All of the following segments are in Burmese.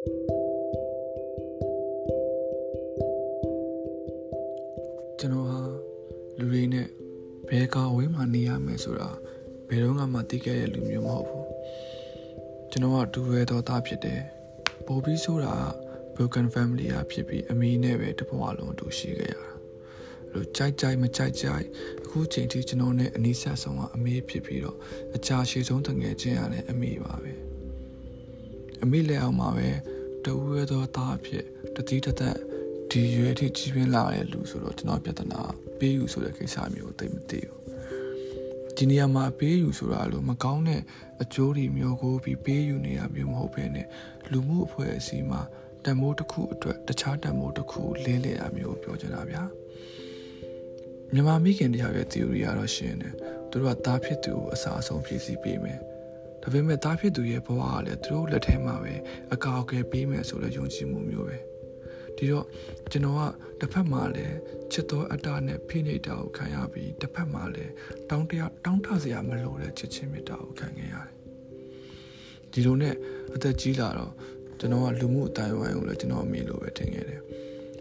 ကျွန်တော်ဟာလူတွေနဲ့ဘယ်ကအဝေးမှာနေရမယ်ဆိုတာဘယ်တော့မှသိခဲ့တဲ့လူမျိုးမဟုတ်ဘူးကျွန်တော်ကဒူရဲတော်သားဖြစ်တယ်ပိုပြီးဆိုတာ broken family အဖြစ်ပြီးအမေနဲ့ပဲတဘဝလုံးအတူရှိခဲ့ရတာလို့ကြိုက်ကြိုက်မကြိုက်ကြိုက်အခုချိန်ထိကျွန်တော်နဲ့အနီးဆက်ဆုံးကအမေဖြစ်ပြီးတော့အကြာရှည်ဆုံးတငယ်ချင်းရလည်းအမေပါပဲ အမေလည်းအောင်မှာပဲတူရဲတော်သားအဖြစ်တတိတသက်ဒီရွယ်ထိကြီးပြင်းလာတဲ့လူဆိုတော့ကျွန်တော်ပြဿနာပေးယူဆိုတဲ့ကိစ္စမျိုးသိမသိဘူးဒီနေရာမှာပေးယူဆိုတာလို့မကောင်းတဲ့အကျိုးတွေမျိုးကိုပြီးပေးယူနေတာမျိုးမဟုတ်ဘဲနဲ့လူမှုအဖွဲ့အစည်းမှာတမိုးတစ်ခုအတွက်တခြားတမိုးတစ်ခုလေးလေတာမျိုးပြောချင်တာဗျာမြန်မာမိခင်တရားရဲ့ theory ကတော့ရှင်းတယ်သူတို့ကသားဖြစ်သူကိုအစာအဆုံးဖြည့်ဆည်းပေးမယ် ဒါပေမဲ့သားဖြစ်သူရဲ့ဘဝကလည်းသူတို့လက်ထဲမှာပဲအကာအကွယ်ပေးမယ်ဆိုတဲ့ယုံကြည်မှုမျိုးပဲဒီတော့ကျွန်တော်ကတစ်ဖက်မှာလည်းချစ်တော်အတ္တနဲ့ဖိနေတာကိုခံရပြီးတစ်ဖက်မှာလည်းတောင်းတရတောင်းတစရာမလိုတဲ့ချစ်ချင်းမေတ္တာကိုခံခဲ့ရတယ်ဒီလိုနဲ့အသက်ကြီးလာတော့ကျွန်တော်ကလူမှုအတိုင်းဝိုင်းကိုလည်းကျွန်တော်အမေလိုပဲထင်ခဲ့တယ်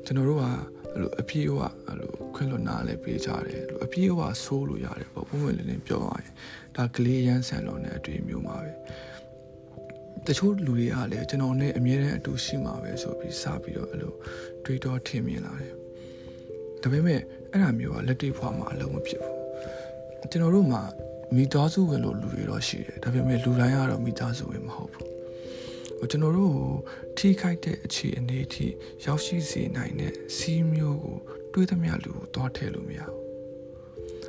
ကျွန်တော်တို့က အဲ့လိုအပြည့်အဝအဲ့လိုခွင့်လွတ်နာလည်းပေးကြတယ်အဲ့လိုအပြည့်အဝဆိုးလို့ရတယ်ပေါ့ပုံမှန်လေးလေးပြောရရင်ဒါကလေးရမ်းဆန်လို့နဲ့အတွေ့အမျိုးမှာပဲတချို့လူတွေကလည်းကျွန်တော်နဲ့အမြဲတမ်းအတူရှိမှာပဲဆိုပြီးစပြီးတော့အဲ့လိုတွေးတောထင်မြင်လာတယ်ဒါပေမဲ့အဲ့ဒါမျိုးကလက်တွေ့ဘဝမှာအလုံးမဖြစ်ဘူးကျွန်တော်တို့မှာမိသားစုဝင်လို့လူတွေတော့ရှိတယ်ဒါပေမဲ့လူတိုင်းကတော့မိသားစုဝင်မဟုတ်ဘူးဟို ကျွန်တော်တို့ထိခိုက်တဲ့အခြေအနေအထိရောက်ရှိစေနိုင်တဲ့စီးမျိုးကိုတွေးသမျှလူကိုသွားထည့်လို့မရဘူး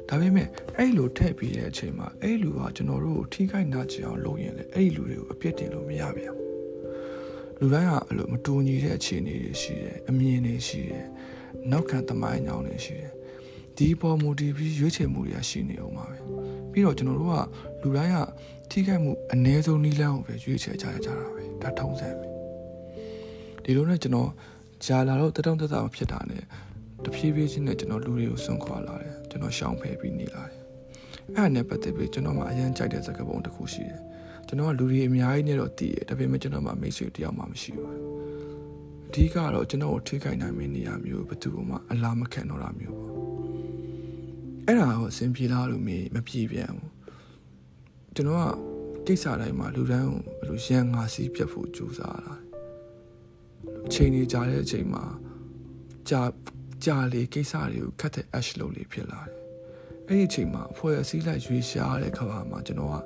ဒါပေမဲ့အဲ့လိုထည့်ပြီးတဲ့အချိန်မှာအဲ့လူကကျွန်တော်တို့ကိုထိခိုက်နာကျင်အောင်လုပ်ရင်လည်းအဲ့လူတွေကိုအပြစ်တင်လို့မရပြန်လူတိုင်းကအဲ့လိုမတူညီတဲ့အခြေအနေတွေရှိတယ်အမြင်တွေရှိတယ်နောက်ခံသမိုင်းကြောင်းတွေရှိတယ်ဒီပေါ်မူတည်ပြီးရွေးချယ်မှုတွေရှိနေအောင်ပါပဲ ပြီးတော့ကျွန်တော်တို့ကလူတိုင်းကထိခိုက်မှုအ ਨੇ ဆုံးနီးလန်းကိုပဲရွေးချယ်ကြရကြတာပဲဒါထုံးစံပဲဒီလိုနဲ့ကျွန်တော်ဂျာလာတော့တတောင့်တတမဖြစ်တာနဲ့တဖြည်းဖြည်းချင်းနဲ့ကျွန်တော်လူတွေကိုစွန့်ခွာလာတယ်ကျွန်တော်ရှောင်ဖယ်ပြီးနေလာတယ်အဲ့ဒါနဲ့ပတ်သက်ပြီးကျွန်တော်မှအရန်ကြိုက်တဲ့စကားပုံတစ်ခုရှိတယ်ကျွန်တော်ကလူတွေအများကြီးနဲ့တော့တည်တယ်ဒါပေမဲ့ကျွန်တော်မှမိတ်ဆွေတယောက်မှမရှိဘူးအဓိကတော့ကျွန်တော်ကိုထိခိုက်နိုင်မယ့်နေရာမျိုးဘယ်သူမှအလားမခံတော့တာမျိုးပေါ့ အဲ့ဒါကိုအဆင်ပြေလားလို့မပြေပြန်ဘူးကျွန်တော်ကကိစ္စတိုင်းမှာလူတန်းကိုဘယ်လိုရန်ငါစီးပြတ်ဖို့ကြိုးစားတာအချိန်ကြီးကြာတဲ့အချိန်မှာကြာကြာလေကိစ္စတွေကိုခတ်တဲ့ ash လို့လေးဖြစ်လာတယ်အဲ့ဒီအချိန်မှာအဖွဲ့အစည်းလိုက်ရွေးရှားတဲ့ခါမှာကျွန်တော်က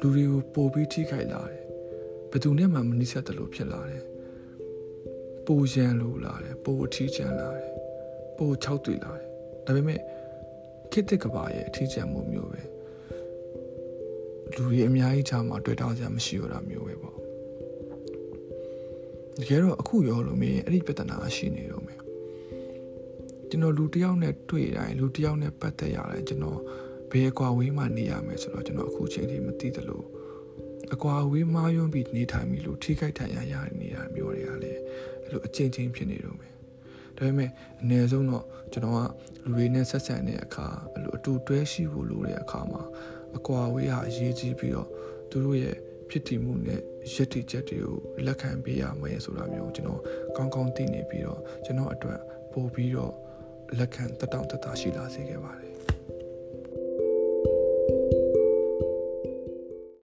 လူတွေကိုပိုပြီးထိခိုက်လာတယ်ဘယ်သူနဲ့မှမနှိစက်တယ်လို့ဖြစ်လာတယ်ပိုရန်လို့လာတယ်ပိုအထီးကျန်လာတယ်ပိုချောက်တွေ့လာတယ်ဒါပေမဲ့ ခစ်တဲ့ကဘာရဲ့အထီးကျန်မှုမျိုးပဲလူတွေအများကြီးချာမှာတွေ့တောင်းစရာမရှိတော့တာမျိုးပဲပေါ့တကယ်တော့အခုရောလို့မင်းအဲ့ဒီပြဿနာရှိနေတော့မယ်ကျွန်တော်လူတယောက်နဲ့တွေ့တိုင်းလူတယောက်နဲ့ပတ်သက်ရတယ်ကျွန်တော်ဘယ်အကွာဝေးမှနေရမယ်ဆိုတော့ကျွန်တော်အခုချိန်ထိမသိသလိုအကွာဝေးမှားယွန်းပြီးနေထိုင်ပြီးလို့ထိခိုက်ထိုင်ရရနေတာမျိုးတွေကလည်းအဲ့လိုအချင်းချင်းဖြစ်နေတော့မယ် ဒါပေမဲ့အနည်းဆုံးတော့ကျွန်တော်ကလူတွေနဲ့ဆက်ဆံတဲ့အခါအဲ့လိုအတူတွဲရှိဖို့လိုတဲ့အခါမှာအကွာဝေးဟာအရေးကြီးပြီးတော့သူတို့ရဲ့ဖြစ်တည်မှုနဲ့ရည်တည်ချက်တွေကိုလက်ခံပေးရမယ်ဆိုတာမျိုးကျွန်တော်ကောင်းကောင်းသိနေပြီးတော့ကျွန်တော်အတွက်ပို့ပြီးတော့လက်ခံတတောင့်တတရှိလာစေခဲ့ပါတယ်